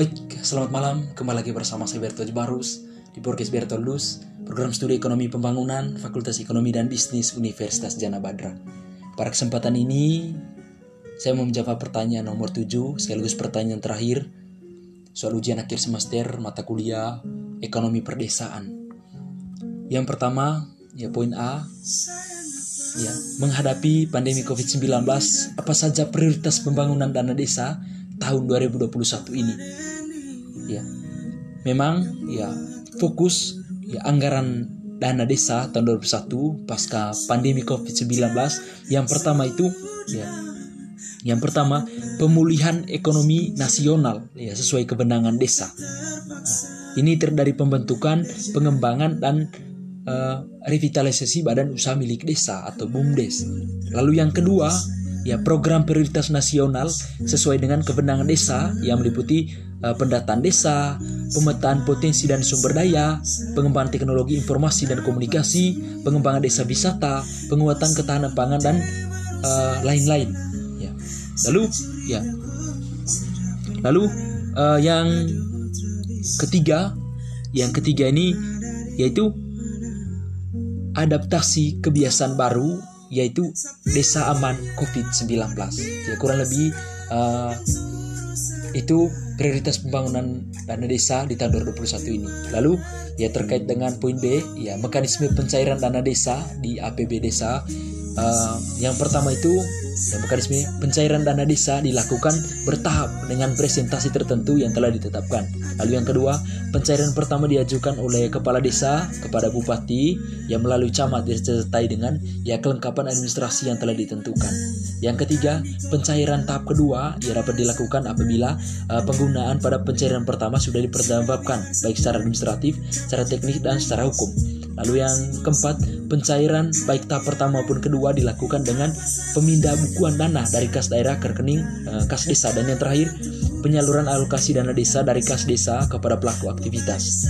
Baik, selamat malam. Kembali lagi bersama saya Berto Barus di podcast Bertolus, program studi ekonomi pembangunan, Fakultas Ekonomi dan Bisnis Universitas Jana Badra. Pada kesempatan ini, saya mau menjawab pertanyaan nomor 7 sekaligus pertanyaan terakhir soal ujian akhir semester mata kuliah ekonomi perdesaan. Yang pertama, ya poin A, ya menghadapi pandemi COVID-19, apa saja prioritas pembangunan dana desa tahun 2021 ini? Ya, memang ya fokus ya anggaran dana desa tahun 2021 pasca pandemi COVID-19 yang pertama itu ya yang pertama, pemulihan ekonomi nasional ya sesuai kebenangan desa. Nah, ini dari pembentukan, pengembangan dan uh, revitalisasi badan usaha milik desa atau BUMDes. Lalu yang kedua, ya program prioritas nasional sesuai dengan kebenangan desa yang meliputi uh, pendataan desa, pemetaan potensi dan sumber daya, pengembangan teknologi informasi dan komunikasi, pengembangan desa wisata, penguatan ketahanan pangan dan uh, lain-lain. Uh, Lalu ya. Lalu uh, yang ketiga, yang ketiga ini yaitu adaptasi kebiasaan baru yaitu desa aman COVID-19. Ya kurang lebih uh, itu prioritas pembangunan dana desa di tahun 2021 ini. Lalu ya terkait dengan poin B, ya mekanisme pencairan dana desa di APB desa. Uh, yang pertama itu dan mekanisme pencairan dana desa dilakukan bertahap dengan presentasi tertentu yang telah ditetapkan. Lalu yang kedua, pencairan pertama diajukan oleh kepala desa kepada bupati yang melalui camat disertai dengan ya kelengkapan administrasi yang telah ditentukan. Yang ketiga, pencairan tahap kedua ia dapat dilakukan apabila uh, penggunaan pada pencairan pertama sudah dipertambahkan baik secara administratif, secara teknis dan secara hukum. Lalu yang keempat, pencairan baik tahap pertama maupun kedua dilakukan dengan pemindah bukuan dana dari kas daerah ke rekening uh, kas desa dan yang terakhir penyaluran alokasi dana desa dari kas desa kepada pelaku aktivitas.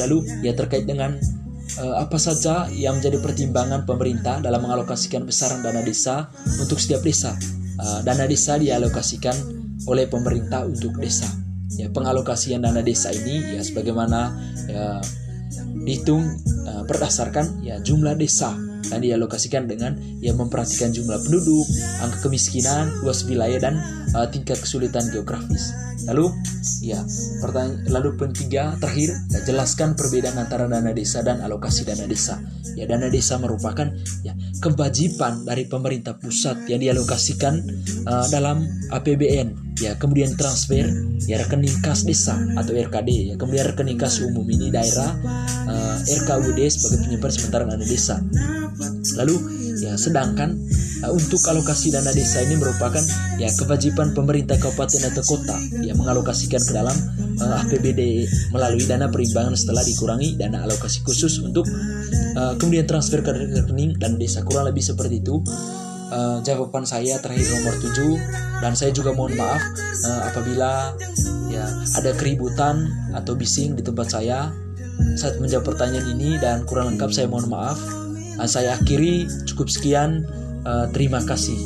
Lalu ya terkait dengan uh, apa saja yang menjadi pertimbangan pemerintah dalam mengalokasikan besaran dana desa untuk setiap desa. Uh, dana desa dialokasikan oleh pemerintah untuk desa. Ya, pengalokasian dana desa ini ya sebagaimana ya, dihitung uh, berdasarkan ya jumlah desa dan dialokasikan dengan ya memperhatikan jumlah penduduk, angka kemiskinan, luas wilayah dan uh, tingkat kesulitan geografis. Lalu ya pertanyaan lalu poin tiga terakhir ya, jelaskan perbedaan antara dana desa dan alokasi dana desa. Ya dana desa merupakan ya kewajiban dari pemerintah pusat yang dialokasikan uh, dalam APBN ya kemudian transfer ya rekening kas desa atau RKD ya. Kemudian rekening kas umum ini daerah uh, RKUD sebagai penyimpan sementara dana desa. Lalu ya sedangkan uh, untuk alokasi dana desa ini merupakan ya kewajiban pemerintah kabupaten atau kota yang mengalokasikan ke dalam uh, APBD melalui dana perimbangan setelah dikurangi dana alokasi khusus untuk uh, kemudian transfer ke rekening dan desa. Kurang lebih seperti itu uh, jawaban saya terakhir nomor 7 dan saya juga mohon maaf uh, apabila ya ada keributan atau bising di tempat saya. Saat menjawab pertanyaan ini dan kurang lengkap saya mohon maaf. Uh, saya akhiri. Cukup sekian. Uh, terima kasih